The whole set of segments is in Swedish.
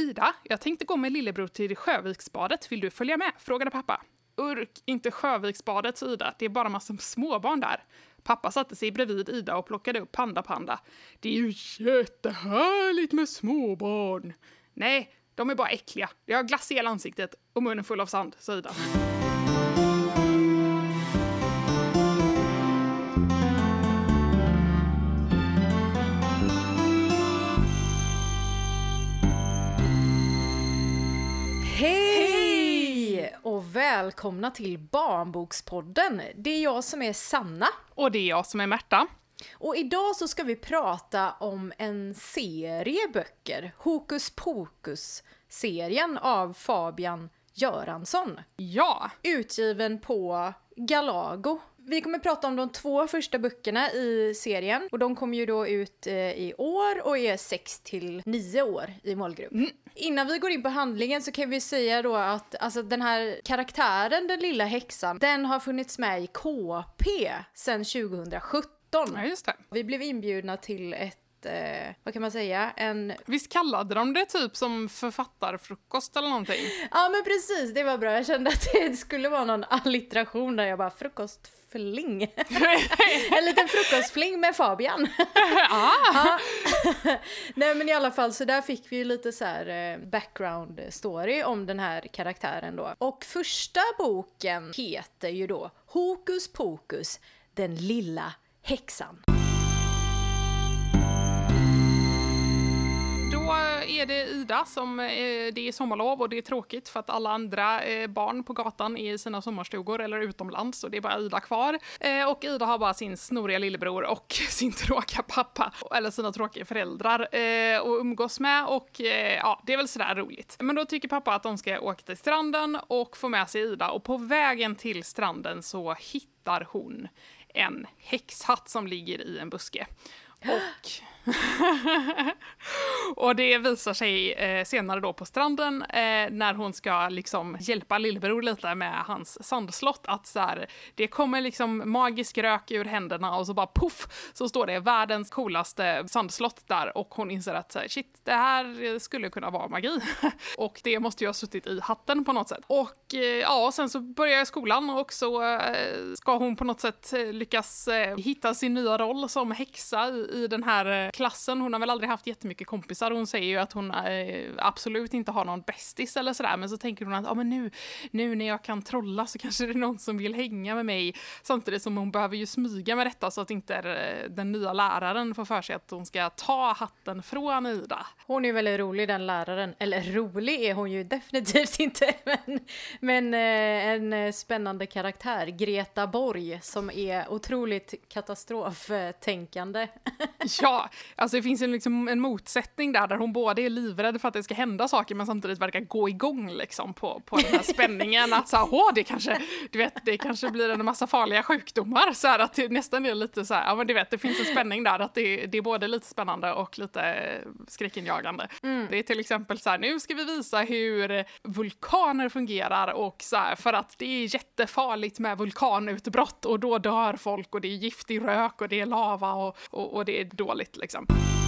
Ida, jag tänkte gå med lillebror till Sjöviksbadet. Vill du följa med? frågade pappa. Urk, inte Sjöviksbadet, Ida. Det är bara massa småbarn där. Pappa satte sig bredvid Ida och plockade upp Panda Panda. Det är ju jättehärligt med småbarn. Nej, de är bara äckliga. De har glass i hela ansiktet och munnen full av sand, sa Ida. Välkomna till Barnbokspodden. Det är jag som är Sanna. Och det är jag som är Märta. Och idag så ska vi prata om en serie böcker, Hokus Pokus-serien av Fabian Göransson. Ja, Utgiven på Galago. Vi kommer prata om de två första böckerna i serien och de kommer ju då ut eh, i år och är 6 till 9 år i målgrupp. Innan vi går in på handlingen så kan vi säga då att alltså, den här karaktären, den lilla häxan, den har funnits med i KP sedan 2017. ja just det. Vi blev inbjudna till ett, eh, vad kan man säga, en... Visst kallade de det typ som författarfrukost eller någonting? Ja men precis, det var bra. Jag kände att det skulle vara någon allitteration där jag bara frukostfling. en liten frukostfling med Fabian. Ja. Nej men i alla fall så där fick vi ju lite så här eh, background story om den här karaktären då. Och första boken heter ju då Hokus Pokus, den lilla häxan. Är det Ida som, eh, det är sommarlov och det är tråkigt för att alla andra eh, barn på gatan är i sina sommarstugor eller utomlands och det är bara Ida kvar. Eh, och Ida har bara sin snoriga lillebror och sin tråkiga pappa, eller sina tråkiga föräldrar eh, att umgås med och eh, ja, det är väl sådär roligt. Men då tycker pappa att de ska åka till stranden och få med sig Ida och på vägen till stranden så hittar hon en häxhatt som ligger i en buske. Och, och det visar sig eh, senare då på stranden eh, när hon ska liksom hjälpa lillebror lite med hans sandslott att så här, det kommer liksom magisk rök ur händerna och så bara poff så står det världens coolaste sandslott där och hon inser att så här, shit det här skulle kunna vara magi och det måste ju ha suttit i hatten på något sätt. Och eh, ja, och sen så börjar skolan och så eh, ska hon på något sätt eh, lyckas eh, hitta sin nya roll som häxa i, i den här eh, klassen. Hon har väl aldrig haft jättemycket kompisar. Hon säger ju att hon eh, absolut inte har någon bästis eller sådär. Men så tänker hon att ah, men nu, nu när jag kan trolla så kanske det är någon som vill hänga med mig. Samtidigt som hon behöver ju smyga med detta så att inte eh, den nya läraren får för sig att hon ska ta hatten från Ida. Hon är ju väldigt rolig den läraren. Eller rolig är hon ju definitivt inte. Men, men eh, en spännande karaktär. Greta Borg som är otroligt katastroftänkande. Ja, alltså det finns en, liksom, en motsättning där, där hon både är livrädd för att det ska hända saker men samtidigt verkar gå igång liksom, på, på den här spänningen. Att så här, åh, det kanske, du vet, det kanske blir en massa farliga sjukdomar. Så här, att det nästan är lite så här, ja men du vet, det finns en spänning där, att det, det är både lite spännande och lite skräckinjagande. Det är till exempel så här, nu ska vi visa hur vulkaner fungerar och så här, för att det är jättefarligt med vulkanutbrott och då dör folk och det är giftig rök och det är lava och, och, och det är dåligt liksom. some.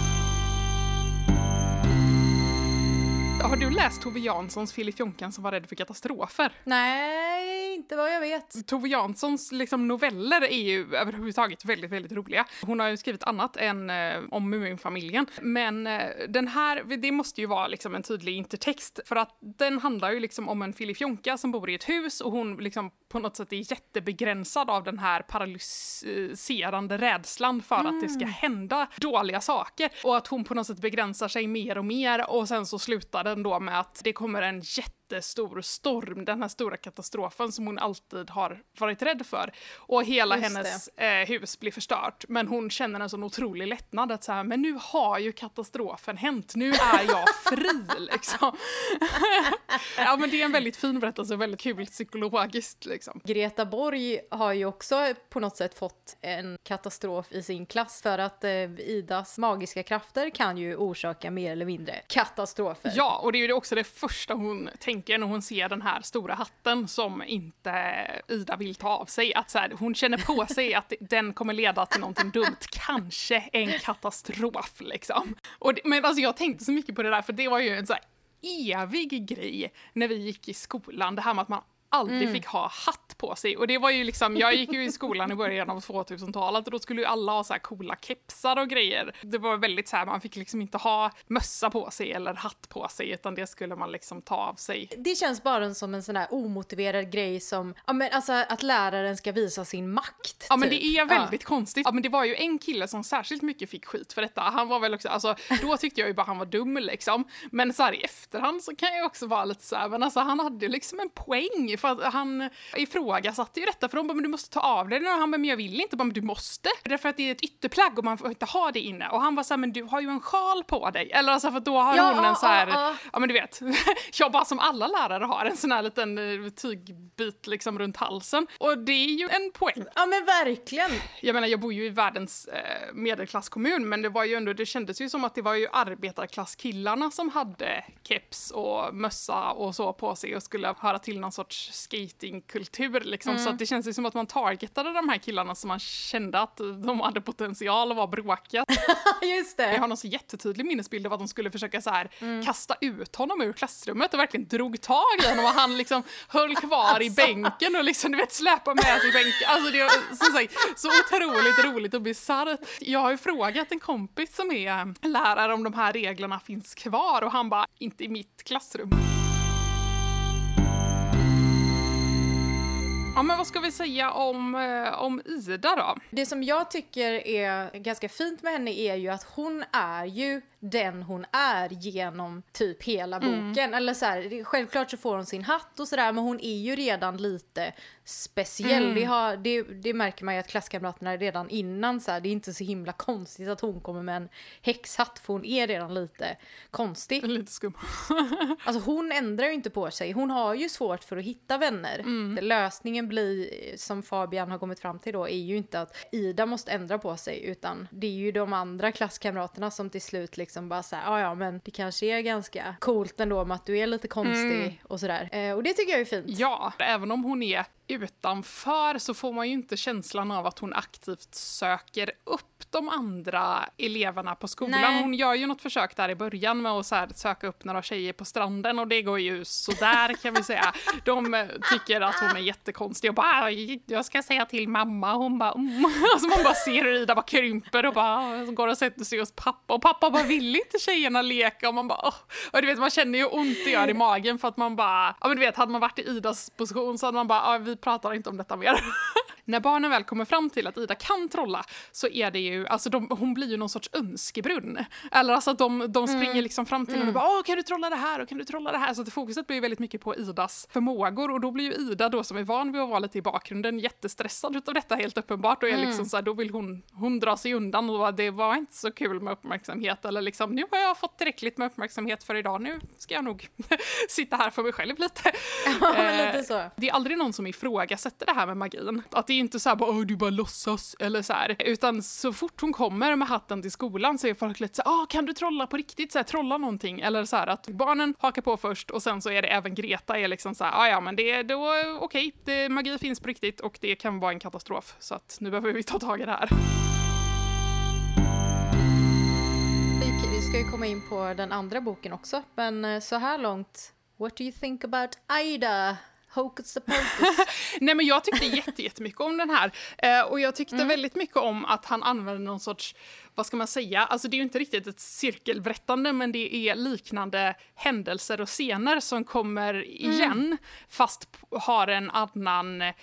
Har du läst Tove Janssons Filip Jonkan som var rädd för katastrofer? Nej, inte vad jag vet. Tove Janssons liksom, noveller är ju överhuvudtaget väldigt, väldigt roliga. Hon har ju skrivit annat än eh, om Muminfamiljen. Men eh, den här, det måste ju vara liksom, en tydlig intertext för att den handlar ju liksom om en Filip Jonka som bor i ett hus och hon liksom på något sätt är jättebegränsad av den här paralyserande rädslan för att det ska hända dåliga saker och att hon på något sätt begränsar sig mer och mer och sen så slutar den då med att det kommer en jätte jättestor storm, den här stora katastrofen som hon alltid har varit rädd för. Och hela Just hennes eh, hus blir förstört. Men hon känner en sån otrolig lättnad att så här, men nu har ju katastrofen hänt, nu är jag fri liksom. ja men det är en väldigt fin berättelse och väldigt kul psykologiskt liksom. Greta Borg har ju också på något sätt fått en katastrof i sin klass för att eh, Idas magiska krafter kan ju orsaka mer eller mindre katastrofer. Ja, och det är ju också det första hon tänker när hon ser den här stora hatten som inte Ida vill ta av sig. Att så här, hon känner på sig att den kommer leda till någonting dumt, kanske en katastrof liksom. Och det, men alltså jag tänkte så mycket på det där för det var ju en så här evig grej när vi gick i skolan, det här med att man aldrig mm. fick ha hatt på sig. Och det var ju liksom, jag gick ju i skolan i början av 2000-talet och då skulle ju alla ha så här coola kepsar och grejer. Det var väldigt så här, man fick liksom inte ha mössa på sig eller hatt på sig utan det skulle man liksom ta av sig. Det känns bara som en sån här omotiverad grej som, ja men alltså att läraren ska visa sin makt. Ja men det typ. är väldigt ja. konstigt. Ja men det var ju en kille som särskilt mycket fick skit för detta. Han var väl också, alltså då tyckte jag ju bara han var dum liksom. Men så här i efterhand så kan jag också vara lite så här, men alltså han hade liksom en poäng för att han ifrågasatte ju detta för de bara men du måste ta av dig den och han bara men jag vill inte, bara men du måste. Därför att det är ett ytterplagg och man får inte ha det inne. Och han var så här, men du har ju en sjal på dig. Eller alltså för då har ja, hon en så här, ja, ja men du vet, jag bara som alla lärare har en sån här liten eh, tygbit liksom runt halsen. Och det är ju en poäng. Ja men verkligen. Jag menar jag bor ju i världens eh, medelklasskommun men det var ju ändå, det kändes ju som att det var ju arbetarklasskillarna som hade keps och mössa och så på sig och skulle höra till någon sorts skatingkultur liksom. Mm. Så att det känns ju som att man targetade de här killarna som man kände att de hade potential att vara bråkiga. Just det. Jag har någon så jättetydlig minnesbild av att de skulle försöka så här mm. kasta ut honom ur klassrummet och verkligen drog tag i honom och han liksom höll kvar alltså. i bänken och liksom du vet släpade med sig bänken. Alltså det var som sagt så otroligt roligt och bisarrt. Jag har ju frågat en kompis som är lärare om de här reglerna finns kvar och han bara inte i mitt klassrum. Ja, men vad ska vi säga om, eh, om Ida då? Det som jag tycker är ganska fint med henne är ju att hon är ju den hon är genom typ hela mm. boken. Mm. Eller så här, självklart så får hon sin hatt och sådär men hon är ju redan lite speciell. Mm. Det, har, det, det, märker man ju att klasskamraterna redan innan så här, det är inte så himla konstigt att hon kommer med en häxhatt för hon är redan lite konstig. Lite skum. alltså hon ändrar ju inte på sig. Hon har ju svårt för att hitta vänner. Mm. Lösningen blir, som Fabian har kommit fram till då, är ju inte att Ida måste ändra på sig utan det är ju de andra klasskamraterna som till slut liksom liksom bara såhär, ja ja men det kanske är ganska coolt ändå med att du är lite konstig mm. och sådär. Eh, och det tycker jag är fint. Ja, även om hon är utanför så får man ju inte känslan av att hon aktivt söker upp de andra eleverna på skolan. Nej. Hon gör ju något försök där i början med att så söka upp några tjejer på stranden och det går ju sådär kan vi säga. De tycker att hon är jättekonstig och bara “jag ska säga till mamma” hon bara mm. Alltså man bara ser hur Ida bara krymper och bara går och sätter sig hos pappa och pappa bara “vill inte tjejerna leka?” och man bara oh. Och du vet man känner ju ont det gör i magen för att man bara, ja men du vet hade man varit i Idas position så hade man bara “vi pratar inte om detta mer”. När barnen väl kommer fram till att Ida kan trolla så är det ju, alltså de, hon blir ju någon sorts önskebrunn. Eller alltså att de, de springer mm. liksom fram till henne mm. och bara Åh, kan du trolla det här och kan du trolla det här? Så att fokuset blir ju väldigt mycket på Idas förmågor och då blir ju Ida då som är van vid att vara lite i bakgrunden jättestressad utav detta helt uppenbart och är mm. liksom så här, då vill hon, hon dra sig undan och bara, det var inte så kul med uppmärksamhet eller liksom nu har jag fått tillräckligt med uppmärksamhet för idag, nu ska jag nog sitta här för mig själv lite. Ja, lite så. Det är aldrig någon som ifrågasätter det här med magin. Att det är inte så här bara du bara låtsas eller så här. Utan så fort hon kommer med hatten till skolan så är folk lite så här, ah, kan du trolla på riktigt? Så här, trolla någonting. Eller så här att barnen hakar på först och sen så är det även Greta är liksom så här, ah, ja men det är då okej, okay, magi finns på riktigt och det kan vara en katastrof. Så att nu behöver vi ta tag i det här. Vi ska ju komma in på den andra boken också, men eh, så här långt, what do you think about Aida? Hocus pocus. Nej men jag tyckte jättemycket om den här. Eh, och jag tyckte mm. väldigt mycket om att han använde någon sorts vad ska man säga, alltså det är ju inte riktigt ett cirkelberättande men det är liknande händelser och scener som kommer igen mm. fast har en annan eh,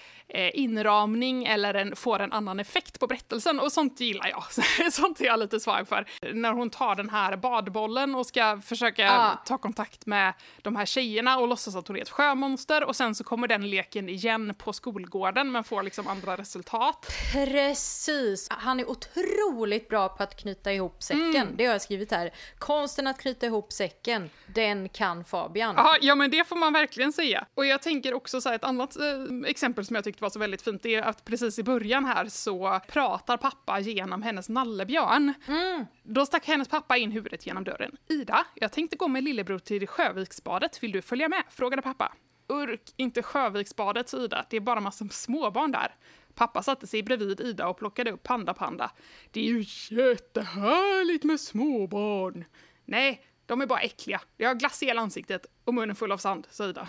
inramning eller en, får en annan effekt på berättelsen och sånt gillar jag. sånt är jag lite svag för. När hon tar den här badbollen och ska försöka ah. ta kontakt med de här tjejerna och låtsas att hon är ett sjömonster och sen så kommer den leken igen på skolgården men får liksom andra resultat. Precis! Han är otroligt bra på att knyta ihop säcken. Mm. Det har jag skrivit här. Konsten att knyta ihop säcken, den kan Fabian. Aha, ja, men det får man verkligen säga. Och jag tänker också så här, ett annat eh, exempel som jag tyckte var så väldigt fint, det är att precis i början här så pratar pappa genom hennes nallebjörn. Mm. Då stack hennes pappa in huvudet genom dörren. Ida, jag tänkte gå med lillebror till Sjöviksbadet, vill du följa med? frågade pappa. Urk, inte Sjöviksbadet, Ida, det är bara massa småbarn där. Pappa satte sig bredvid Ida och plockade upp Panda Panda. Det är ju jättehärligt med småbarn. Nej, de är bara äckliga. Jag har glass i hela ansiktet och munnen full av sand, sa Ida.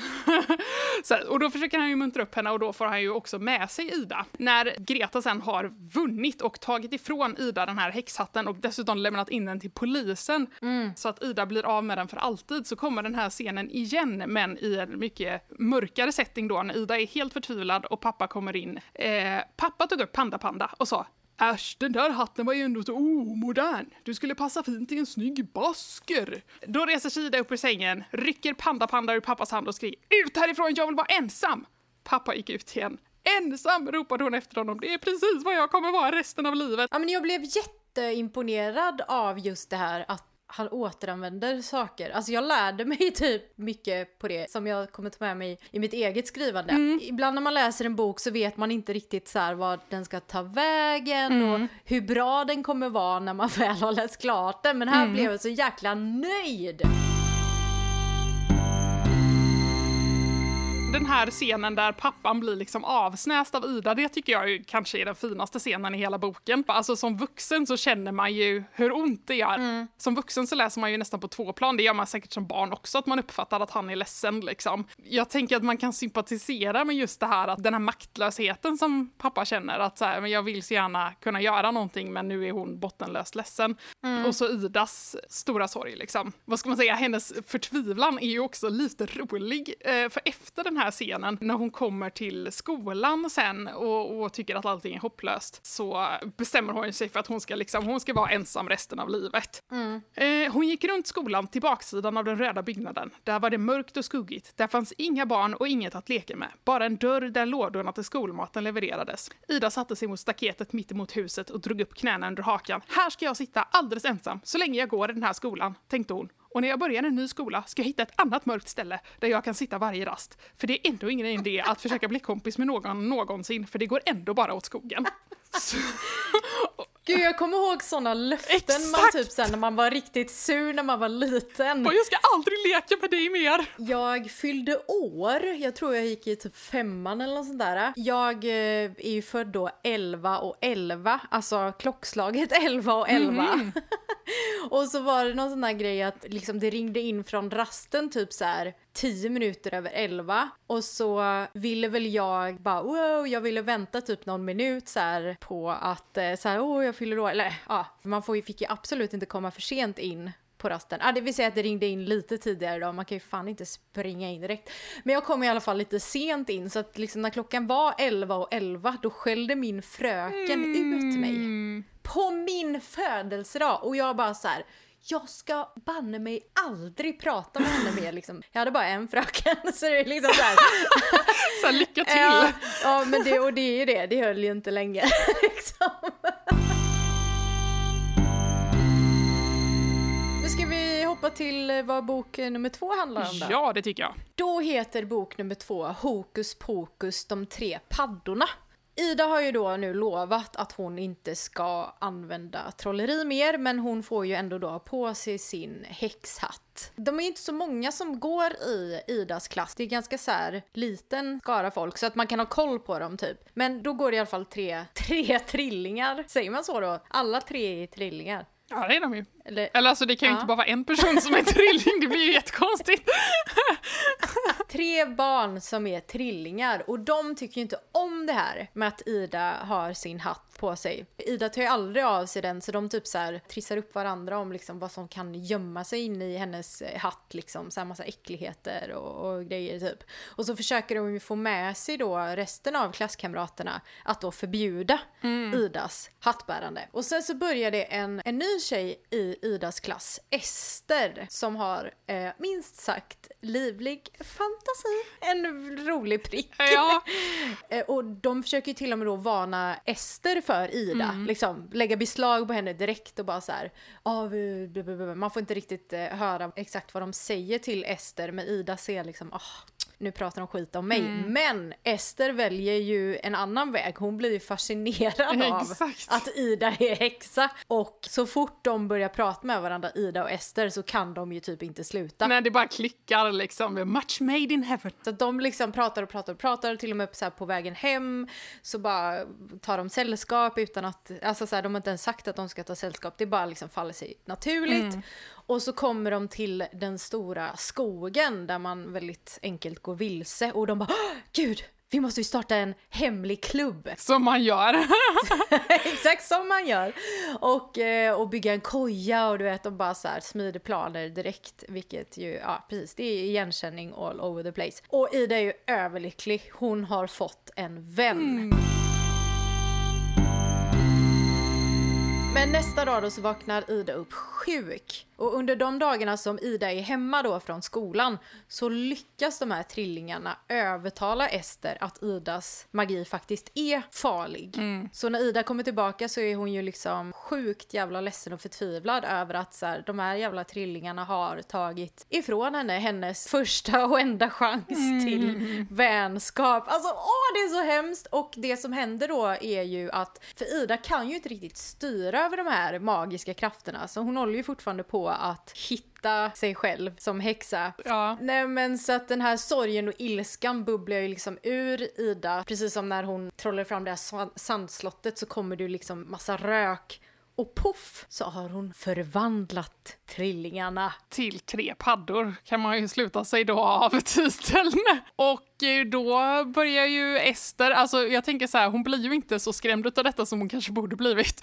så, och då försöker han ju muntra upp henne och då får han ju också med sig Ida. När Greta sen har vunnit och tagit ifrån Ida den här häxhatten och dessutom lämnat in den till polisen mm. så att Ida blir av med den för alltid så kommer den här scenen igen men i en mycket mörkare setting då när Ida är helt förtvivlad och pappa kommer in. Eh, pappa tog upp Panda Panda och sa Äsch, den där hatten var ju ändå så omodern. Du skulle passa fint i en snygg basker. Då reser sig Ida upp ur sängen, rycker Panda Panda ur pappas hand och skriker ut härifrån, jag vill vara ensam. Pappa gick ut igen. Ensam, ropade hon efter honom. Det är precis vad jag kommer vara resten av livet. Ja, men jag blev jätteimponerad av just det här att han återanvänder saker. Alltså jag lärde mig typ mycket på det som jag kommer ta med mig i mitt eget skrivande. Mm. Ibland när man läser en bok så vet man inte riktigt så här vad den ska ta vägen mm. och hur bra den kommer vara när man väl har läst klart den. Men här mm. blev jag så jäkla nöjd! Den här scenen där pappan blir liksom avsnäst av Ida, det tycker jag ju kanske är den finaste scenen i hela boken. Alltså som vuxen så känner man ju hur ont det gör. Mm. Som vuxen så läser man ju nästan på två plan, det gör man säkert som barn också, att man uppfattar att han är ledsen liksom. Jag tänker att man kan sympatisera med just det här, att den här maktlösheten som pappa känner, att så här, men jag vill så gärna kunna göra någonting men nu är hon bottenlöst ledsen. Mm. Och så Idas stora sorg liksom. Vad ska man säga, hennes förtvivlan är ju också lite rolig, eh, för efter den här här scenen när hon kommer till skolan sen och, och, tycker att allting är hopplöst så bestämmer hon sig för att hon ska, liksom, hon ska vara ensam resten av livet. Mm. Eh, hon gick runt skolan till baksidan av den röda byggnaden. Där var det mörkt och skuggigt. Där fanns inga barn och inget att leka med. Bara en dörr där lådorna till skolmaten levererades. Ida satte sig mot staketet mitt emot huset och drog upp knäna under hakan. Här ska jag sitta alldeles ensam så länge jag går i den här skolan, tänkte hon och när jag börjar en ny skola ska jag hitta ett annat mörkt ställe där jag kan sitta varje rast. För det är ändå ingen idé att försöka bli kompis med någon någonsin, för det går ändå bara åt skogen. Så, Gud, jag kommer ihåg såna löften Exakt. man typ sen när man var riktigt sur när man var liten. jag ska aldrig leka med dig mer! Jag fyllde år, jag tror jag gick i typ femman eller något sånt där. Jag eh, är ju född då 11 och 11, alltså klockslaget 11 och 11. Mm. och så var det någon sån där grej att liksom det ringde in från rasten typ så här 10 minuter över 11 och så ville väl jag bara wow, jag ville vänta typ någon minut så här, på att eh, så här, oh, jag fyller år, eller ja, man får, fick ju absolut inte komma för sent in på rasten. Ah, det vill säga att det ringde in lite tidigare då, man kan ju fan inte springa in direkt. Men jag kom i alla fall lite sent in så att liksom när klockan var 11 och 11 då skällde min fröken mm. ut mig. På min födelsedag och jag bara så här, jag ska banne mig aldrig prata med henne mer liksom. Jag hade bara en fröken så det är liksom såhär. så lycka till! Ja, ja, men det, och det är ju det, det höll ju inte länge liksom. Nu ska vi hoppa till vad bok nummer två handlar om då. Ja, det tycker jag. Då heter bok nummer två Hokus pokus de tre paddorna. Ida har ju då nu lovat att hon inte ska använda trolleri mer men hon får ju ändå då på sig sin häxhatt. De är inte så många som går i Idas klass. Det är ganska så här liten skara folk så att man kan ha koll på dem typ. Men då går det i alla fall tre, tre trillingar, säger man så då? Alla tre är trillingar. Ja, det är de ju. Eller, Eller alltså det kan ju ja. inte bara vara en person som är trilling, det blir ju jättekonstigt. Tre barn som är trillingar och de tycker ju inte om det här med att Ida har sin hatt på sig. Ida tar ju aldrig av sig den så de typ så här trissar upp varandra om liksom vad som kan gömma sig inne i hennes eh, hatt liksom, så här massa äckligheter och, och grejer typ. Och så försöker de ju få med sig då resten av klasskamraterna att då förbjuda mm. Idas hattbärande. Och sen så börjar det en, en ny tjej i Idas klass, Ester, som har eh, minst sagt livlig fantasi. En rolig prick. Ja. Eh, och de försöker ju till och med då varna Ester för Ida, mm. liksom lägga beslag på henne direkt och bara så här, oh, man får inte riktigt eh, höra exakt vad de säger till Ester, men Ida ser liksom, oh, nu pratar de skit om mig. Mm. Men Ester väljer ju en annan väg. Hon blir ju fascinerad av att Ida är häxa. Och så fort de börjar prata med varandra, Ida och Ester, så kan de ju typ inte sluta. Nej, det bara klickar liksom. Much made in heaven. Så de liksom pratar och pratar och pratar, till och med så på vägen hem så bara tar de sällskap utan att, alltså så här, de har inte ens sagt att de ska ta sällskap, det bara liksom faller sig naturligt. Mm. Och så kommer de till den stora skogen där man väldigt enkelt går vilse och de bara "Åh, Gud, vi måste ju starta en hemlig klubb. Som man gör. Exakt som man gör. Och, eh, och bygga en koja och du vet, och bara så här smider planer direkt. Vilket ju, ja precis, det är igenkänning all over the place. Och Ida är ju överlycklig. Hon har fått en vän. Men nästa dag då så vaknar Ida upp sjuk. Och under de dagarna som Ida är hemma då från skolan så lyckas de här trillingarna övertala Ester att Idas magi faktiskt är farlig. Så när Ida kommer tillbaka så är hon ju liksom sjukt jävla ledsen och förtvivlad över att så här, de här jävla trillingarna har tagit ifrån henne hennes första och enda chans till vänskap. Alltså åh det är så hemskt! Och det som händer då är ju att, för Ida kan ju inte riktigt styra över de här magiska krafterna så hon håller ju fortfarande på att hitta sig själv som häxa. Ja. Nej men så att den här sorgen och ilskan bubblar ju liksom ur Ida. Precis som när hon trollar fram det här sandslottet så kommer det ju liksom massa rök. Och poff så har hon förvandlat trillingarna. Till tre paddor kan man ju sluta sig då av titeln. Och eh, då börjar ju Ester, alltså jag tänker så här, hon blir ju inte så skrämd av detta som hon kanske borde blivit.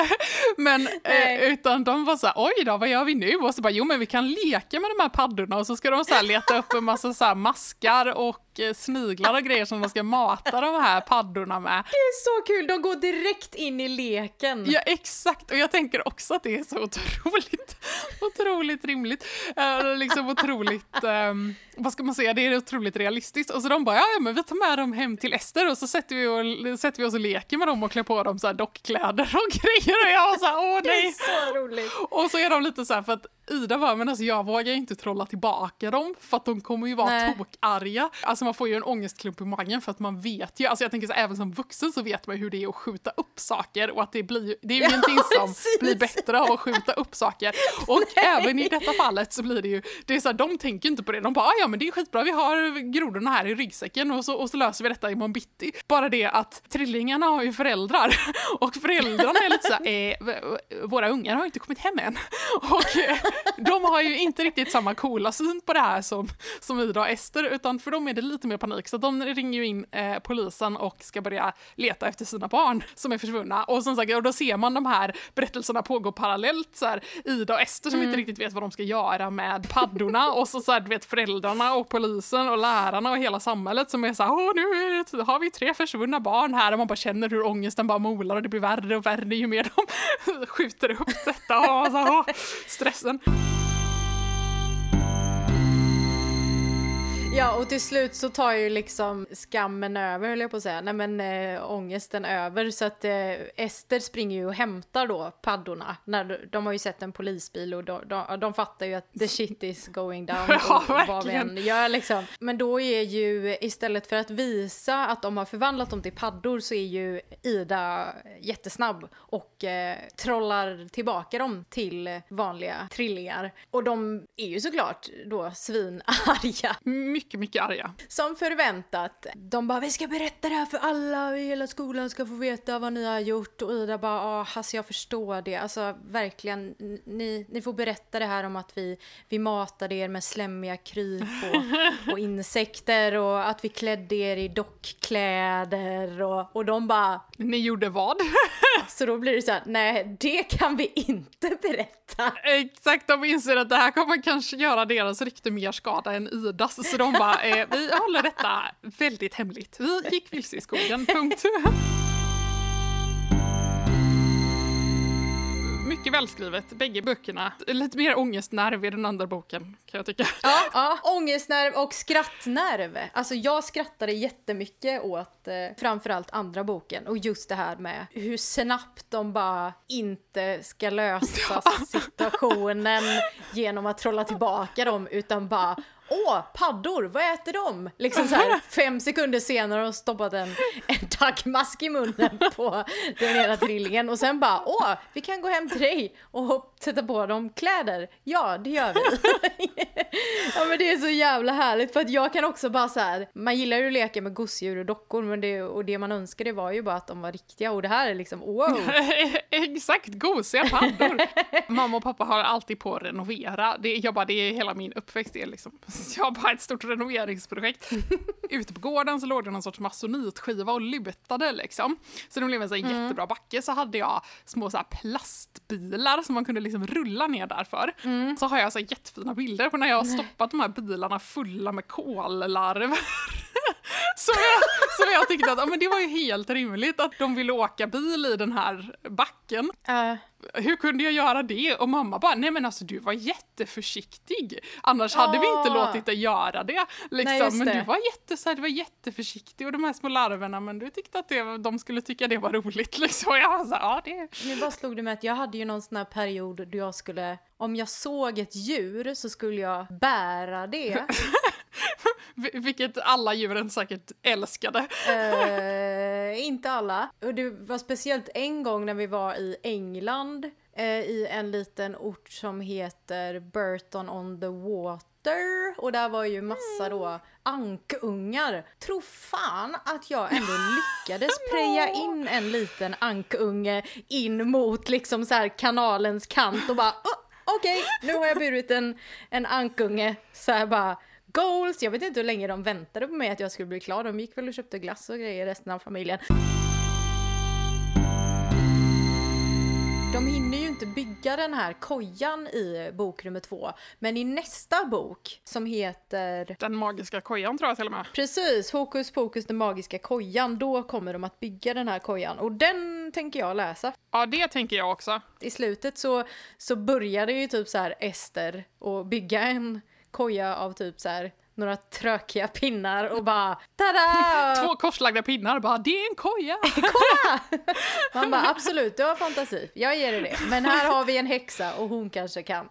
men eh, utan de var så här, oj då, vad gör vi nu? Och så bara, jo men vi kan leka med de här paddorna och så ska de så här leta upp en massa så här maskar och sniglar och grejer som de ska mata de här paddorna med. Det är så kul, de går direkt in i leken. Ja, exakt. Och jag tänker också att det är så otroligt, otroligt rimligt. Eh, liksom otroligt, ehm, vad ska man säga, det är otroligt realistiskt. Och så de bara, ja, men vi tar med dem hem till Ester och så sätter vi, och, sätter vi oss och leker med dem och klär på dem så här dockkläder och grejer. Och jag var så här, åh Det är nej. så roligt. Och så är de lite så här för att Ida bara, men alltså jag vågar inte trolla tillbaka dem för att de kommer ju vara Nej. tokarga. Alltså man får ju en ångestklump i magen för att man vet ju, alltså jag tänker så även som vuxen så vet man ju hur det är att skjuta upp saker och att det blir, det är ju Ja, ingenting som precis. blir bättre av att skjuta upp saker. Och även i detta fallet så blir det ju, det är så här, de tänker inte på det, de bara, "Ah, ja men det är skitbra, vi har grodorna här i ryggsäcken och så, och så löser vi detta imorgon bitti. Bara det att trillingarna har ju föräldrar och föräldrarna är lite så här, eh, våra ungar har inte kommit hem än. Och eh, de har ju inte riktigt samma coola syn på det här som, som Ida och Ester, utan för dem är det lite mer panik. Så de ringer ju in eh, polisen och ska börja leta efter sina barn som är försvunna. Och som sagt, och då ser man de här berättelserna pågå parallellt. Så här, Ida och Ester som inte riktigt vet vad de ska göra med paddorna och så, så här, vet föräldrarna och polisen och lärarna och hela samhället som är så här, Åh, nu har vi tre försvunna barn här och man bara känner hur ångesten bara molar och det blir värre och värre ju mer de skjuter upp detta och så, här, åh, stressen. Thank you. Ja, och till slut så tar ju liksom skammen över, höll jag på att säga. Nej men äh, ångesten över. Så att äh, Ester springer ju och hämtar då paddorna. När de, har ju sett en polisbil och de, de, de fattar ju att the shit is going down. Ja, och vad vi verkligen. än gör liksom. Men då är ju, istället för att visa att de har förvandlat dem till paddor så är ju Ida jättesnabb och eh, trollar tillbaka dem till vanliga trillingar. Och de är ju såklart då svinarga. Mycket, mycket arga. Som förväntat. De bara, vi ska berätta det här för alla, hela skolan ska få veta vad ni har gjort. Och Ida bara, ja, alltså jag förstår det. Alltså verkligen, ni, ni får berätta det här om att vi, vi matade er med slemmiga kryp och, och insekter och att vi klädde er i dockkläder och, och de bara, Ni gjorde vad? så då blir det så här, nej det kan vi inte berätta. Exakt, de inser att det här kommer kanske göra deras rykte mer skada än Idas, så de bara, eh, vi håller detta väldigt hemligt. Vi gick vilse i skogen, punkt. Mycket välskrivet, bägge böckerna. Lite mer ångestnerv i den andra boken, kan jag tycka. Ja, ja, ångestnerv och skrattnerv. Alltså jag skrattade jättemycket åt eh, framförallt andra boken och just det här med hur snabbt de bara inte ska lösa situationen genom att trolla tillbaka dem utan bara Åh, paddor, vad äter de? Liksom så här, fem sekunder senare har de stoppat en, en taggmask i munnen på den ena trillingen och sen bara åh, vi kan gå hem till dig och sätta på dem kläder? Ja, det gör vi. ja men det är så jävla härligt för att jag kan också bara så här, man gillar ju att leka med gosedjur och dockor men det, och det man önskade var ju bara att de var riktiga och det här är liksom wow. Exakt, gosiga paddor. Mamma och pappa har alltid på att renovera. Det, jag bara, det är hela min uppväxt. Det är liksom, jag har bara ett stort renoveringsprojekt. Ute på gården så låg det någon sorts masonitskiva och lutade liksom. Så det blev en så mm. jättebra backe. Så hade jag små så plastbilar som man kunde liksom rulla ner därför. Mm. Så har jag så jättefina bilder på när jag har stoppat de här bilarna fulla med kollarver. Så jag, så jag tyckte att ja, men det var ju helt rimligt att de ville åka bil i den här backen. Uh. Hur kunde jag göra det? Och mamma bara, nej men alltså du var jätteförsiktig. Annars hade vi inte låtit dig göra det. Liksom. Nej, men du var, jätte, så här, du var jätteförsiktig och de här små larverna, men du tyckte att det, de skulle tycka det var roligt. Liksom. Jag var så här, ja, det... Nu bara slog det mig att jag hade ju någon sån här period då jag skulle, om jag såg ett djur så skulle jag bära det. Vilket alla djuren säkert älskade. Uh, inte alla. Och det var speciellt en gång när vi var i England uh, i en liten ort som heter Burton on the Water. Och där var ju massa då ankungar. Tro fan att jag ändå lyckades preja in en liten ankunge in mot liksom så kanalens kant och bara oh, okej, okay, nu har jag burit en, en ankunge. Så här bara goals. Jag vet inte hur länge de väntade på mig att jag skulle bli klar. De gick väl och köpte glass och grejer resten av familjen. De hinner ju inte bygga den här kojan i bok nummer två. Men i nästa bok som heter... Den magiska kojan tror jag till och med. Precis, Hokus pokus den magiska kojan. Då kommer de att bygga den här kojan. Och den tänker jag läsa. Ja, det tänker jag också. I slutet så, så börjar det ju typ så här Ester och bygga en koja av typ så här några trökiga pinnar och bara tada! Två korslagda pinnar bara det är en koja! Kolla! Man bara absolut, du har fantasi, jag ger dig det. Men här har vi en häxa och hon kanske kan.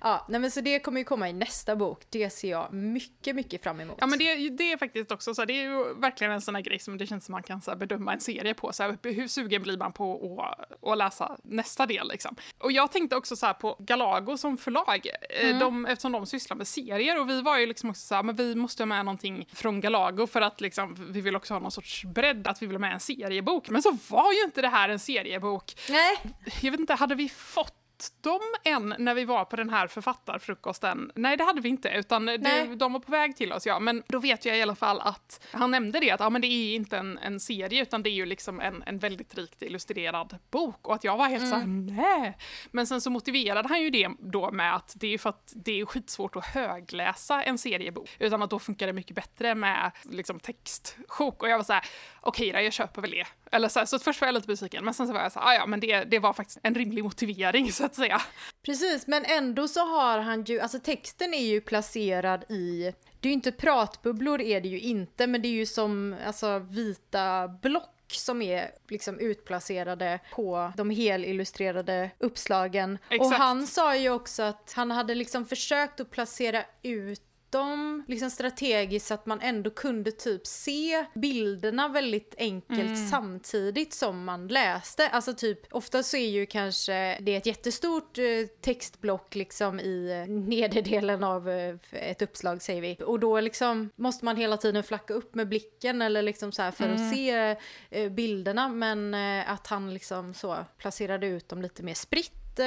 ja, nej men så det kommer ju komma i nästa bok. Det ser jag mycket, mycket fram emot. Ja men det, det är faktiskt också så här, det är ju verkligen en sån här grej som det känns som man kan så här, bedöma en serie på. Så här, hur sugen blir man på att, att läsa nästa del liksom? Och jag tänkte också så här på Galago som förlag, eh, mm. de, eftersom de sysslar med serier och vi var ju liksom liksom också så här, men vi måste ha med någonting från Galago för att liksom, vi vill också ha någon sorts bredd, att vi vill ha med en seriebok. Men så var ju inte det här en seriebok. Nej. Jag vet inte, hade vi fått dem än när vi var på den här författarfrukosten? Nej, det hade vi inte, utan det, de var på väg till oss, ja. Men då vet jag i alla fall att han nämnde det, att ja, men det är inte en, en serie, utan det är ju liksom en, en väldigt rikt illustrerad bok. Och att jag var helt mm. såhär, nej. Men sen så motiverade han ju det då med att det är för att det är skitsvårt att högläsa en seriebok, utan att då funkar det mycket bättre med liksom textsjok. Och jag var såhär, okej okay, jag köper väl det. Eller så, här, så först var jag lite besviken, men sen så var jag så här, ah, ja men det, det var faktiskt en rimlig motivering så att säga. Precis, men ändå så har han ju, alltså texten är ju placerad i, det är ju inte pratbubblor är det ju inte, men det är ju som alltså vita block som är liksom utplacerade på de helillustrerade uppslagen. Exakt. Och han sa ju också att han hade liksom försökt att placera ut dem liksom strategiskt så att man ändå kunde typ se bilderna väldigt enkelt mm. samtidigt som man läste. Alltså typ, ofta så är ju kanske det är ett jättestort eh, textblock liksom i eh, nederdelen av eh, ett uppslag säger vi. Och då liksom måste man hela tiden flacka upp med blicken eller liksom så för mm. att se bilderna men att han liksom så placerade ut dem lite mer spritt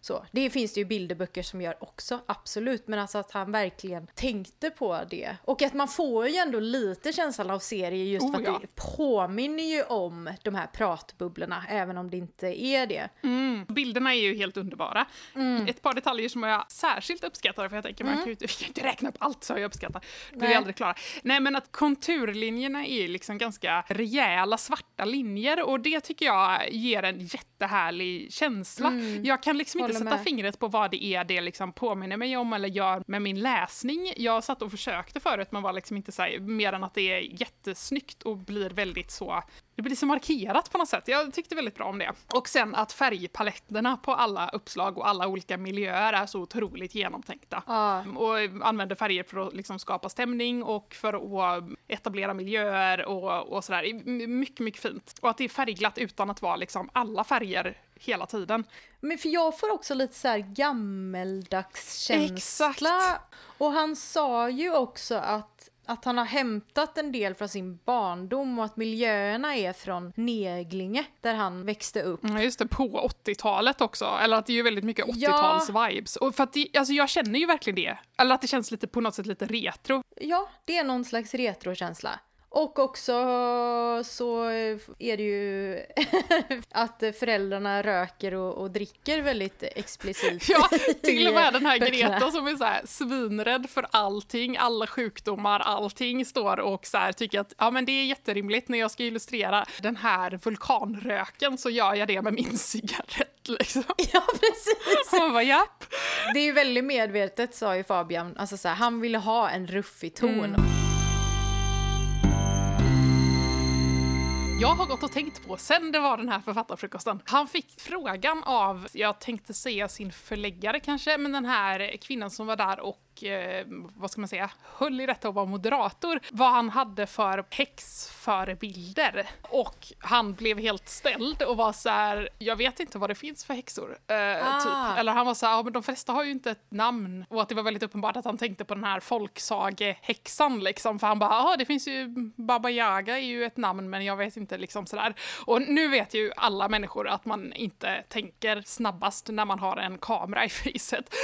så, det finns det ju bilderböcker som gör också, absolut. Men alltså att han verkligen tänkte på det. Och att man får ju ändå lite känslan av serie just oh, för att ja. det påminner ju om de här pratbubblorna, även om det inte är det. Mm. Bilderna är ju helt underbara. Mm. Ett par detaljer som jag särskilt uppskattar, för jag tänker mm. man kan ju inte, inte räkna upp allt så jag uppskattar. Det blir vi aldrig klara. Nej men att konturlinjerna är liksom ganska rejäla svarta linjer och det tycker jag ger en jättehärlig känsla. Mm. Jag kan liksom inte inte sätta med. fingret på vad det är det liksom påminner mig om eller gör med min läsning. Jag satt och försökte förut men var liksom inte så här, mer än att det är jättesnyggt och blir väldigt så det blir så markerat på något sätt. Jag tyckte väldigt bra om det. Och sen att färgpaletterna på alla uppslag och alla olika miljöer är så otroligt genomtänkta. Ja. Och använder färger för att liksom skapa stämning och för att etablera miljöer och, och sådär. Mycket, mycket fint. Och att det är färgglatt utan att vara liksom alla färger hela tiden. Men för jag får också lite så här gammeldagskänsla. Exakt. Och han sa ju också att, att han har hämtat en del från sin barndom och att miljöerna är från Neglinge, där han växte upp. Ja, just det, på 80-talet också. Eller att det är ju väldigt mycket Ja. 80-tals-vibes. Och för att det, alltså jag känner ju verkligen det. Eller att det känns lite på något sätt lite retro. Ja, det är någon slags retrokänsla. Och också så är det ju att föräldrarna röker och, och dricker väldigt explicit. Ja, till och med den här. Greta som är så här svinrädd för allting, alla sjukdomar, allting står och så här tycker att ja men det är jätterimligt när jag ska illustrera den här vulkanröken så gör jag det med min cigarett liksom. Ja, precis! Man bara japp. Det är ju väldigt medvetet sa ju Fabian, alltså så här, han ville ha en ruffig ton. Mm. Jag har gått och tänkt på, sen det var den här författarfrukosten, han fick frågan av, jag tänkte säga sin förläggare kanske, men den här kvinnan som var där och eh, vad ska man säga, höll i detta och var moderator, vad han hade för häxförebilder. Och han blev helt ställd och var så här, jag vet inte vad det finns för häxor. Eh, Ah. typ. Eller han var så här, ja men de flesta har ju inte ett namn. Och att det var väldigt uppenbart att han tänkte på den här folksagehäxan liksom. För han bara, ja det finns ju, Baba Yaga är ju ett namn men jag vet inte liksom sådär. Och nu vet ju alla människor att man inte tänker snabbast när man har en kamera i facet.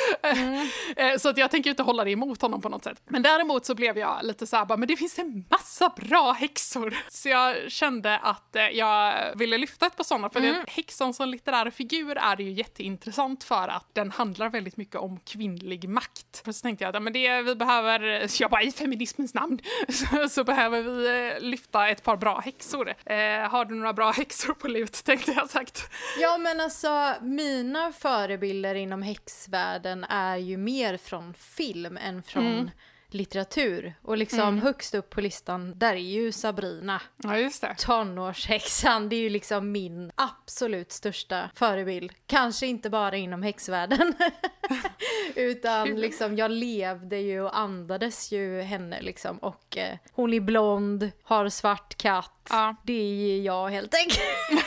Eh, så att jag tänker inte hålla det emot honom på något sätt. Men däremot så blev jag lite såhär, bara, men det finns en massa bra häxor. Så jag kände att eh, jag ville lyfta ett par sådana, för det, häxan som litterär figur är ju jätteintressant för att den handlar väldigt mycket om kvinnlig makt. För så tänkte jag att men det vi behöver, så jag bara i feminismens namn, så, så behöver vi eh, lyfta ett par bra häxor. Eh, har du några bra häxor på lut, tänkte jag sagt. Ja men alltså mina förebilder inom häxvärlden är ju mer från film än från Mm. litteratur. Och liksom högst upp på listan, där är ju Sabrina. Ja, just det. Tonårshäxan, det är ju liksom min absolut största förebild. Kanske inte bara inom häxvärlden. Utan liksom jag levde ju och andades ju henne liksom. Och eh, hon är blond, har svart katt. Ja. Det är jag helt enkelt.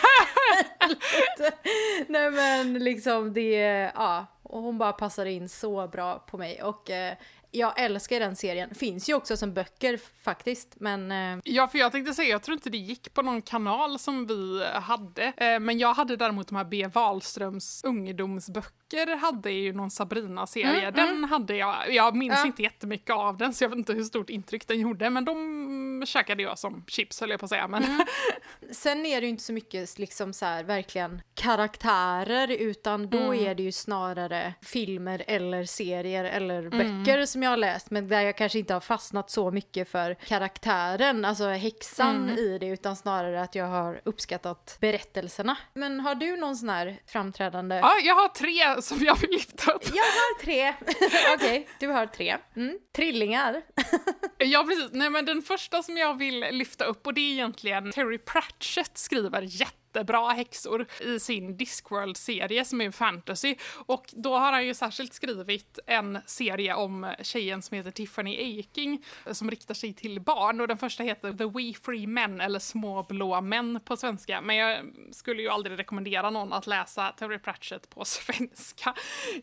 Nej men liksom det, ja. Och hon bara passar in så bra på mig. Och eh, jag älskar den serien. Finns ju också som böcker faktiskt. Men eh, Ja, för jag tänkte säga, jag tror inte det gick på någon kanal som vi hade. Eh, men jag hade däremot de här B. Wahlströms ungdomsböcker, hade ju någon Sabrina-serie. Mm, den hade jag, jag minns Ja. inte jättemycket av den så jag vet inte hur stort intryck den gjorde, men de käkade jag som chips höll jag på att säga. Men Mm. Sen är det ju inte så mycket liksom så här verkligen karaktärer utan då är det ju snarare filmer eller serier eller böcker som jag har läst men där jag kanske inte har fastnat så mycket för karaktären, alltså häxan i det utan snarare att jag har uppskattat berättelserna. Men har du någon sån här framträdande? ja, jag har tre som jag vill lyfta upp. Jag har tre! Okej, du har tre. Mm. Trillingar. Ja, precis. Nej, men den första som jag vill lyfta upp, och det är egentligen Terry Pratchett skriver jättebra häxor i sin Discworld-serie som är fantasy. Och då har han ju särskilt skrivit en serie om tjejen som heter Tiffany Aking som riktar sig till barn. Och den första heter The We Free Men, eller Små blå män på svenska. Men jag skulle ju aldrig rekommendera någon att läsa Terry Pratchett på svenska.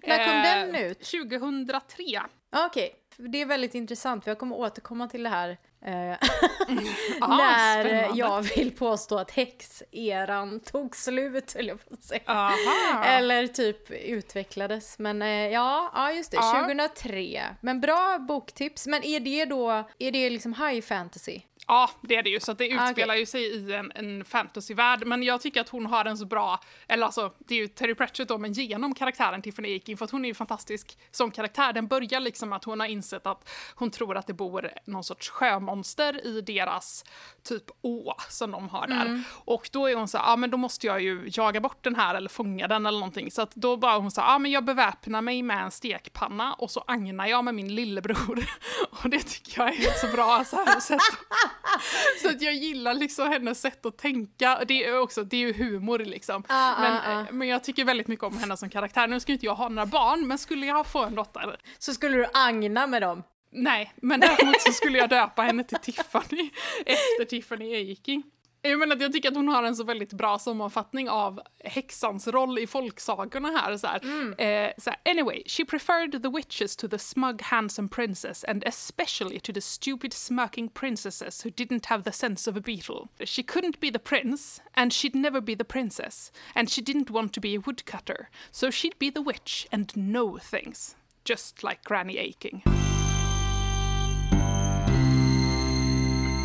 När kom Eh, den ut? 2003. Ja, Okej, det är väldigt intressant för jag kommer återkomma till det här eh, Ah, när spännande. jag vill påstå att häxeran tog slut, höll jag på att säga. Aha. Eller typ utvecklades. Men eh, ja, ja, just det, Ja. 2003. Men bra boktips. Men är det då, är det liksom high fantasy? Ja, det är det ju. Så det Ah, utspelar ju sig i en, en fantasyvärld. Men jag tycker att hon har en så bra, eller alltså det är ju Terry Pratchett då, men genom karaktären Tiffany Aking, för att hon är ju fantastisk som karaktär. Den börjar liksom att hon har insett att hon tror att det bor någon sorts sjömonster i deras typ å som de har där. Och då är hon så ja men då måste jag ju jaga bort den här eller fånga den eller någonting. Så att då bara hon så ja men jag beväpnar mig med en stekpanna och så agnar jag med min lillebror. Och det tycker jag är ett så bra så här, sätt så att jag gillar liksom hennes sätt att tänka. Det är också, det är ju humor liksom. Ah, men, ah. men jag tycker väldigt mycket om henne som karaktär. Nu skulle inte jag ha några barn, men skulle jag få en dotter, Så skulle du agna med dem. nej. Men däremot så skulle jag döpa henne till Tiffany efter Tiffany Aking. Jag menar att jag tycker att hon har en så väldigt bra sammanfattning av häxans roll i folksagorna här. Så här. Eh, så här, Anyway, she preferred the witches to the smug handsome princess and especially to the stupid smirking princesses who didn't have the sense of a beetle. She couldn't be the prince and she'd never be the princess and she didn't want to be a woodcutter. So she'd be the witch and know things. Just like Granny Aking.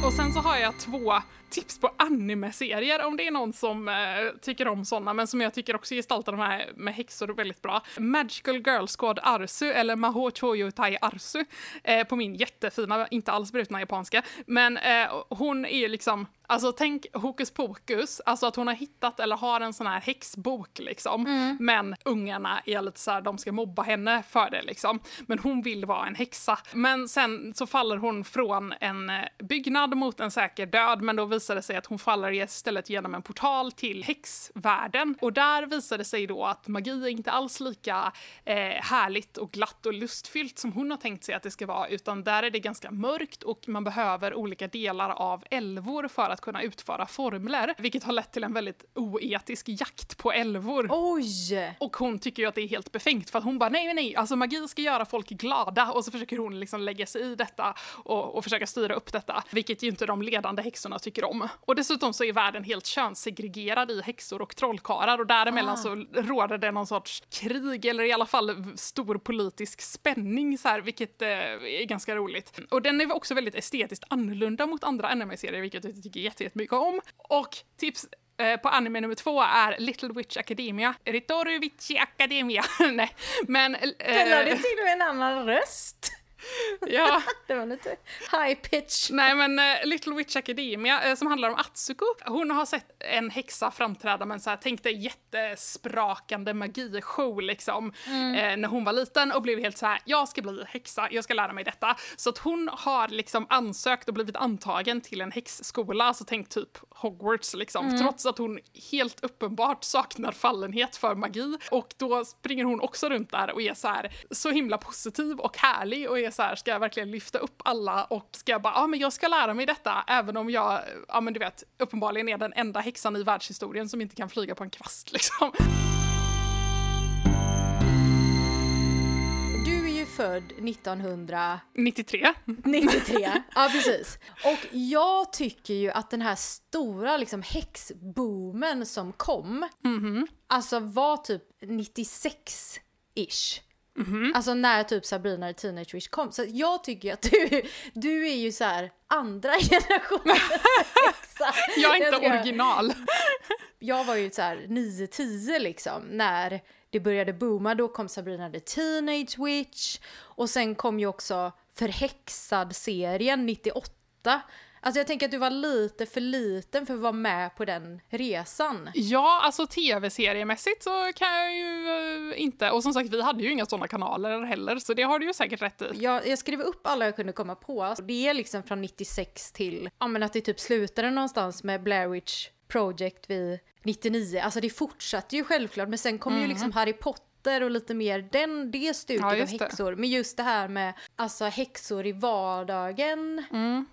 Och sen så har jag två tips på anime-serier om det är någon som eh, tycker om såna, men som jag tycker också gestaltar de här med häxor väldigt bra. Magical Girl Squad Arsu, eller Maho Choyo Tai Arsu, eh, på min jättefina, inte alls brutna japanska. Men eh, hon är ju liksom, alltså tänk hokus pokus, alltså att hon har hittat eller har en sån här häxbok liksom. Men ungarna är lite så här, de ska mobba henne för det liksom. Men hon vill vara en häxa. Men sen så faller hon från en eh, byggnad mot en säker död, men då visar det sig att hon faller istället genom en portal till häxvärlden. Och där visar det sig då att magi är inte alls lika eh, härligt och glatt och lustfyllt som hon har tänkt sig att det ska vara, utan där är det ganska mörkt och man behöver olika delar av älvor för att kunna utföra formler, vilket har lett till en väldigt oetisk jakt på älvor. Oj! Och hon tycker ju att det är helt befängt för att hon bara nej, nej, nej, alltså magi ska göra folk glada och så försöker hon liksom lägga sig i detta och, och försöka styra upp detta, vilket ju inte de ledande häxorna tycker om. Och dessutom så är världen helt könssegregerad i häxor och trollkarlar och däremellan Ah. så råder det någon sorts krig eller i alla fall stor politisk spänning så här, vilket eh, är ganska roligt. Och den är också väldigt estetiskt annorlunda mot andra anime-serier, vilket jag tycker jätte- jättemycket om. Och tips eh, på anime nummer två är Little Witch Academia. Ritoru Witchi Academia. Nej, men... Den lade Eh, till med en annan röst. ja. Det var lite high pitch. Nej men eh, Little Witch Academia eh, som handlar om Atsuko. Hon har sett en häxa framträda med en så här, tänk dig jättesprakande magishow liksom. Eh, när hon var liten och blev helt så här, jag ska bli häxa, jag ska lära mig detta. Så att hon har liksom ansökt och blivit antagen till en häxskola, alltså tänk typ Hogwarts liksom. Trots att hon helt uppenbart saknar fallenhet för magi. Och då springer hon också runt där och är så här så himla positiv och härlig och är så här, ska jag verkligen lyfta upp alla och ska bara, ja ah, men jag ska lära mig detta även om jag, ja men du vet, uppenbarligen är den enda häxan i världshistorien som inte kan flyga på en kvast liksom. Du är ju född 1993. 93. Ja, precis. Och jag tycker ju att den här stora liksom häxboomen som kom, alltså var typ 96-ish. Alltså när typ Sabrina the Teenage Witch kom. Så jag tycker att du, du är ju så här andra generationens häxa. Jag är inte ska- original. jag var ju så här 9-10 liksom när det började booma. Då kom Sabrina the Teenage Witch och sen kom ju också Förhäxad-serien 98. Alltså jag tänker att du var lite för liten för att vara med på den resan. Ja, alltså tv-seriemässigt så kan jag ju eh, inte, och som sagt vi hade ju inga sådana kanaler heller så det har du ju säkert rätt i. Jag, jag skrev upp alla jag kunde komma på. Det är liksom från 96 till, ja men att det typ slutade någonstans med Blair Witch Project vid 99. Alltså det fortsatte ju självklart men sen kom ju liksom Harry Potter och lite mer den, det stuket Ja, av just det. häxor. Men just det här med alltså häxor i vardagen.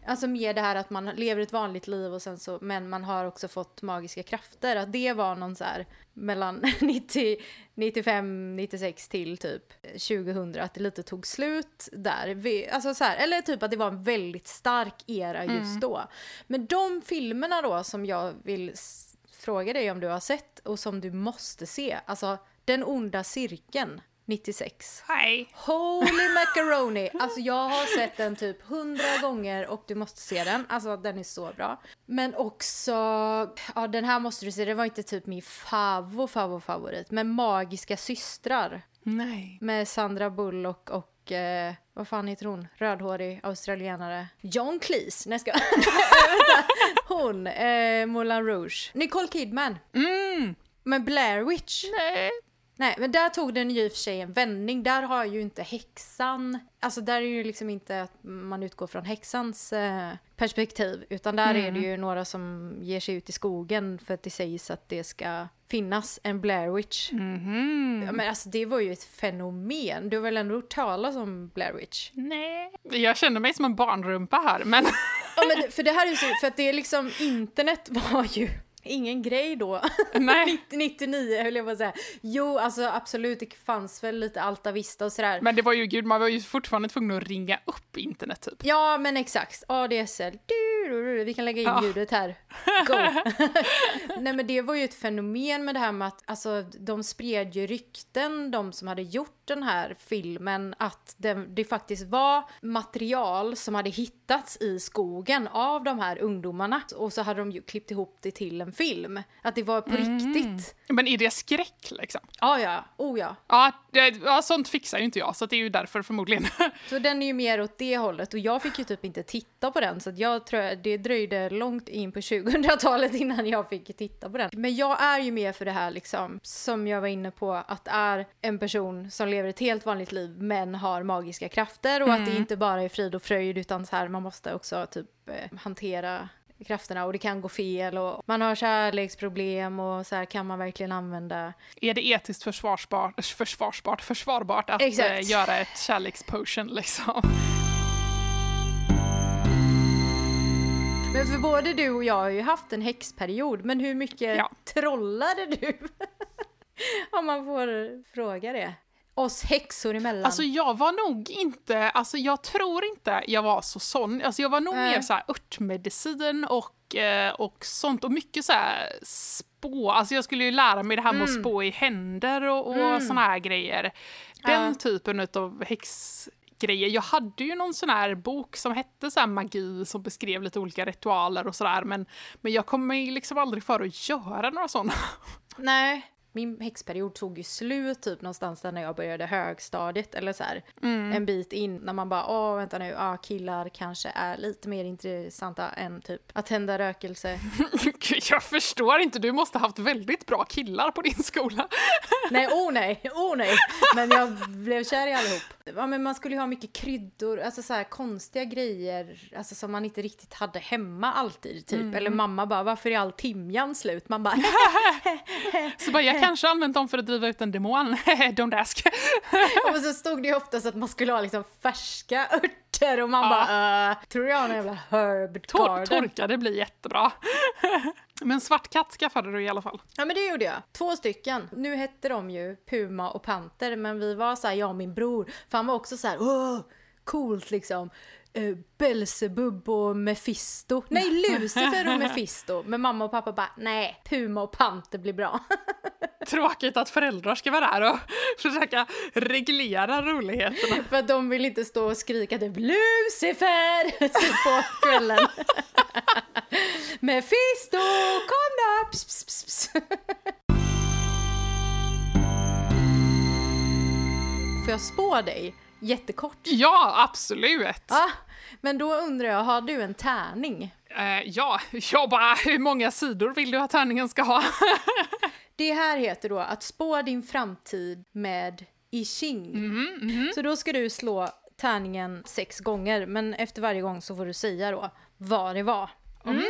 Alltså mer det här att man lever ett vanligt liv och sen så, men man har också fått magiska krafter. Att det var någon så här mellan 90, 95, 96 till typ 2000 att det lite tog slut där. Vi, alltså så här, eller typ att det var en väldigt stark era just då. Men de filmerna då som jag vill fråga dig om du har sett och som du måste se, alltså Den onda cirkeln 96. Nej. Holy macaroni! Alltså jag har sett den typ hundra gånger och du måste se den. Alltså den är så bra. Men också, ja den här måste du se, det var inte typ min favvo favvo favorit. Men Magiska systrar Nej. med Sandra Bullock och eh, vad fan heter hon? Rödhårig australienare. John Cleese. Nej ska... Hon, eh, Moulin Rouge. Nicole Kidman. Mm. Men Blair Witch. Nej. Nej, men där tog den ju i och för sig en vändning. Där har ju inte häxan, alltså där är ju liksom inte att man utgår från häxans eh, perspektiv, utan där är det ju några som ger sig ut i skogen för att det sägs att det ska finnas en Blair Witch. Ja, men alltså det var ju ett fenomen. Du har väl ändå hört talas om Blair Witch? Nej. Jag känner mig som en barnrumpa här, men Ja, men för det här är ju så, för att det är liksom, internet var ju ingen grej då. nej. 99 höll jag på att säga. Jo, alltså absolut, det fanns väl lite Alta Vista och sådär. Men det var ju, gud, man var ju fortfarande tvungen att ringa upp internet typ. Ja, men exakt. ADSL. Du, du, du, Vi kan lägga in Ja. ljudet här. Go! Nej, men det var ju ett fenomen med det här med att alltså, de spred ju rykten, de som hade gjort den här filmen, att det, det faktiskt var material som hade hittats i skogen av de här ungdomarna. Och så hade de ju klippt ihop det till en film. Att det var på riktigt. Men är det skräck liksom? Ja, ja. Oh ja. Ja, det, ja, sånt fixar ju inte jag, så det är ju därför förmodligen. Så den är ju mer åt det hållet och jag fick ju typ inte titta på den så att jag tror det dröjde långt in på 2000-talet innan jag fick titta på den. Men jag är ju mer för det här liksom, som jag var inne på, att är en person som lever ett helt vanligt liv men har magiska krafter och att det inte bara är frid och fröjd utan så här man måste också typ eh, hantera krafterna och det kan gå fel och man har kärleksproblem och så här kan man verkligen använda är det etiskt försvarsbart, försvarsbart, försvarbart att Exakt. eh, göra ett kärlekspotion liksom? Men för både du och jag har ju haft en häxperiod, men hur mycket Ja. trollade du? Om man får fråga det. Oss häxor emellan. Alltså jag var nog inte, alltså jag tror inte jag var så sån. Alltså jag var nog Nej. mer så här örtmedicin och, eh, och sånt och mycket så här spå. Alltså jag skulle ju lära mig det här med att spå i händer och, och såna här grejer. Den Ja. typen av häxgrejer. Jag hade ju någon sån här bok som hette så här magi som beskrev lite olika ritualer och sådär men, men jag kommer liksom aldrig för att göra några såna. Nej. Min häxperiod tog ju slut typ någonstans där när jag började högstadiet eller så här. En bit in när man bara åh vänta nu, ah, killar kanske är lite mer intressanta än typ att tända rökelse. Jag förstår inte, du måste ha haft väldigt bra killar på din skola. nej, oh nej, oh nej. Men jag blev kär i allihop. Ja, men man skulle ju ha mycket kryddor, alltså så här konstiga grejer, alltså som man inte riktigt hade hemma alltid typ. Eller mamma bara, varför är all timjan slut? Man bara, Så bara, jag kanske använt dem för att driva ut en demon. Don't ask. och så stod det ju oftast att man skulle ha liksom färska örter och man bara, uh, tror jag har en jävla herb Tor torka, det blir jättebra. Men svart katt skaffade du i alla fall. Ja men det gjorde jag. Två stycken. Nu hette de ju Puma och Panter men vi var så här, jag och min bror, för han var också så här, åh, coolt liksom. Uh, Belzebub och Mephisto. Nej, Lucifer och Mephisto. Men mamma och pappa bara, nej, Puma och Panter blir bra. Tråkigt att föräldrar ska vara där och försöka reglera roligheterna. för att de vill inte stå och skrika typ Lucifer på kvällen. Mephisto, kom då! Pss, pss, pss, pss. Får jag spå dig? Jättekort. Ja, absolut. Ja, men då undrar jag, har du en tärning? Eh, ja, jag bara, hur många sidor vill du att tärningen ska ha? Det här heter då att spå din framtid med I Ching. Så då ska du slå tärningen sex gånger, men efter varje gång så får du säga då vad det var. Mm.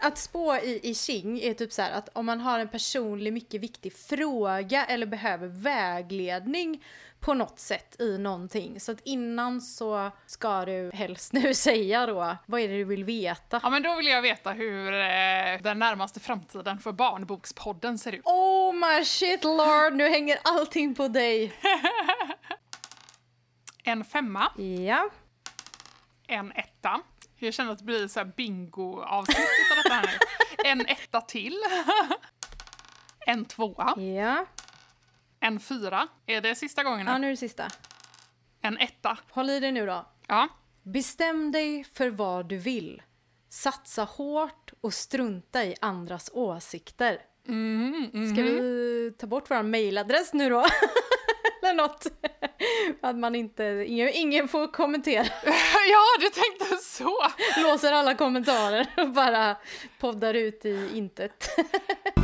Att spå i I Ching är typ så här att om man har en personlig mycket viktig fråga eller behöver vägledning på något sätt i någonting. Så att innan så ska du helst nu säga då, vad är det du vill veta? Ja, men då vill jag veta hur eh, den närmaste framtiden för Barnbokspodden ser ut. Oh my shit lord, nu hänger allting på dig. En femma, Ja. en etta. Jag känner att det blir så bingo-avsnitt av detta här nu. En etta till. En tvåa. Ja. En fyra. Är det sista gången nu? Ja, nu är det sista. En etta. Håll i dig nu då. Ja. Bestäm dig för vad du vill. Satsa hårt och strunta i andras åsikter. Ska vi ta bort vår mailadress nu då? Eller något. Att man inte, ingen, ingen får kommentera. ja, du tänkte så! Låser alla kommentarer och bara poddar ut i intet.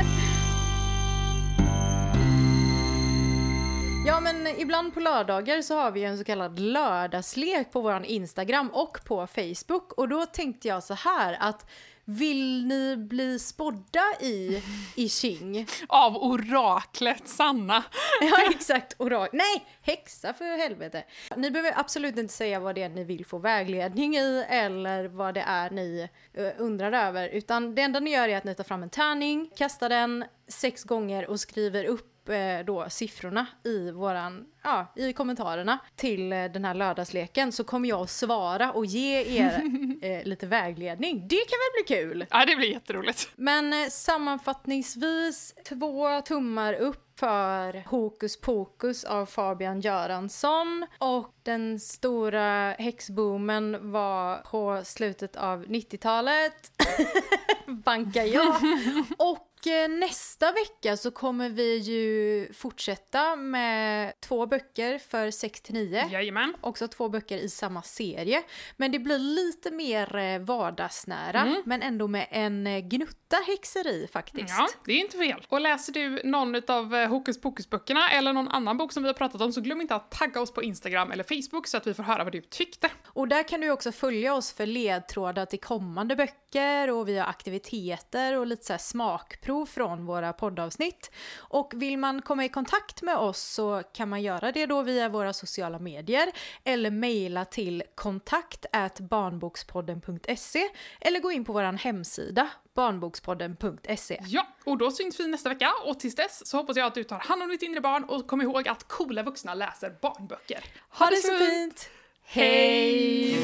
men ibland på lördagar så har vi en så kallad lördagslek på våran Instagram och på Facebook. Och då tänkte jag så här att vill ni bli spådda i I Ching? Av oraklet Sanna. Ja, exakt. Orak Nej, häxa för helvete. Ni behöver absolut inte säga vad det är ni vill få vägledning i eller vad det är ni uh, undrar över. Utan det enda ni gör är att ni tar fram en tärning, kastar den sex gånger och skriver upp Eh, då siffrorna i våran, ja, i kommentarerna till eh, den här lördagsleken så kommer jag svara och ge er eh, lite vägledning. Det kan väl bli kul? Ja, det blir jätteroligt. Men eh, sammanfattningsvis, två tummar upp för Hokus Pokus av Fabian Göransson och den stora häxboomen var på slutet av 90-talet. Bankar jag. Och Eh, nästa vecka så kommer vi ju fortsätta med två böcker för 6 9. Jajamän. Också två böcker i samma serie. Men det blir lite mer eh, vardagsnära, mm. men ändå med en eh, gnutta häxeri faktiskt. Ja, det är inte fel. Och läser du någon av Eh, Hokus Pokus-böckerna eller någon annan bok som vi har pratat om så glöm inte att tagga oss på Instagram eller Facebook så att vi får höra vad du tyckte. Och där kan du också följa oss för ledtrådar till kommande böcker och vi har aktiviteter och lite så smakprov från våra poddavsnitt. Och vill man komma i kontakt med oss så kan man göra det då via våra sociala medier eller mejla till kontakt barnbokspodden.se eller gå in på vår hemsida barnbokspodden.se. Ja, och då syns vi nästa vecka och tills dess så hoppas jag att du tar hand om ditt inre barn och kom ihåg att coola vuxna läser barnböcker. Ha, ha det så fint! Hej!